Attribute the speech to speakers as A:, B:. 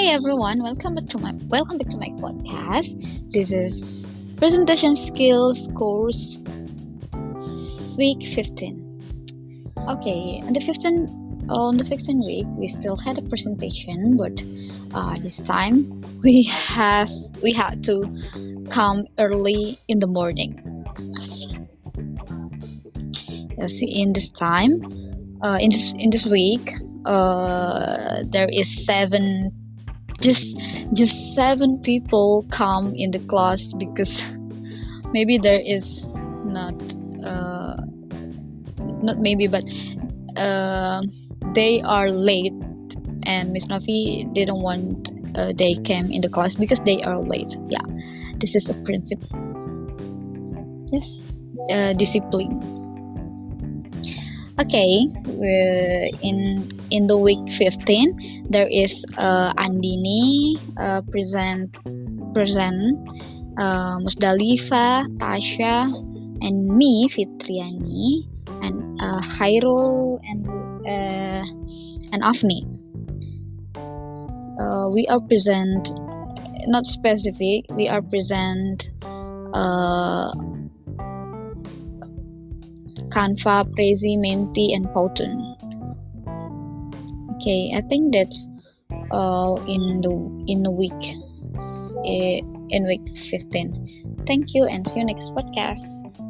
A: Hi everyone, welcome back to my welcome back to my podcast. This is presentation skills course week 15. Okay, on the 15 on the 15th week we still had a presentation, but uh, this time we has we had to come early in the morning. Yes, see in this time, uh, in this in this week, uh, there is seven just just seven people come in the class because maybe there is not uh, not maybe but uh, they are late and Miss Nafi didn't want uh, they came in the class because they are late. Yeah this is a principle. Yes uh, discipline okay in in the week 15 there is uh, Andini uh, present present uh, Musdalifa Tasha and me Fitriani and uh, Hairul and uh, and Afni. Uh, we are present not specific we are present uh, Canva, Prezi, Menti, and Powtoon okay i think that's all in the in the week. Eh, in week 15 thank you and see you next podcast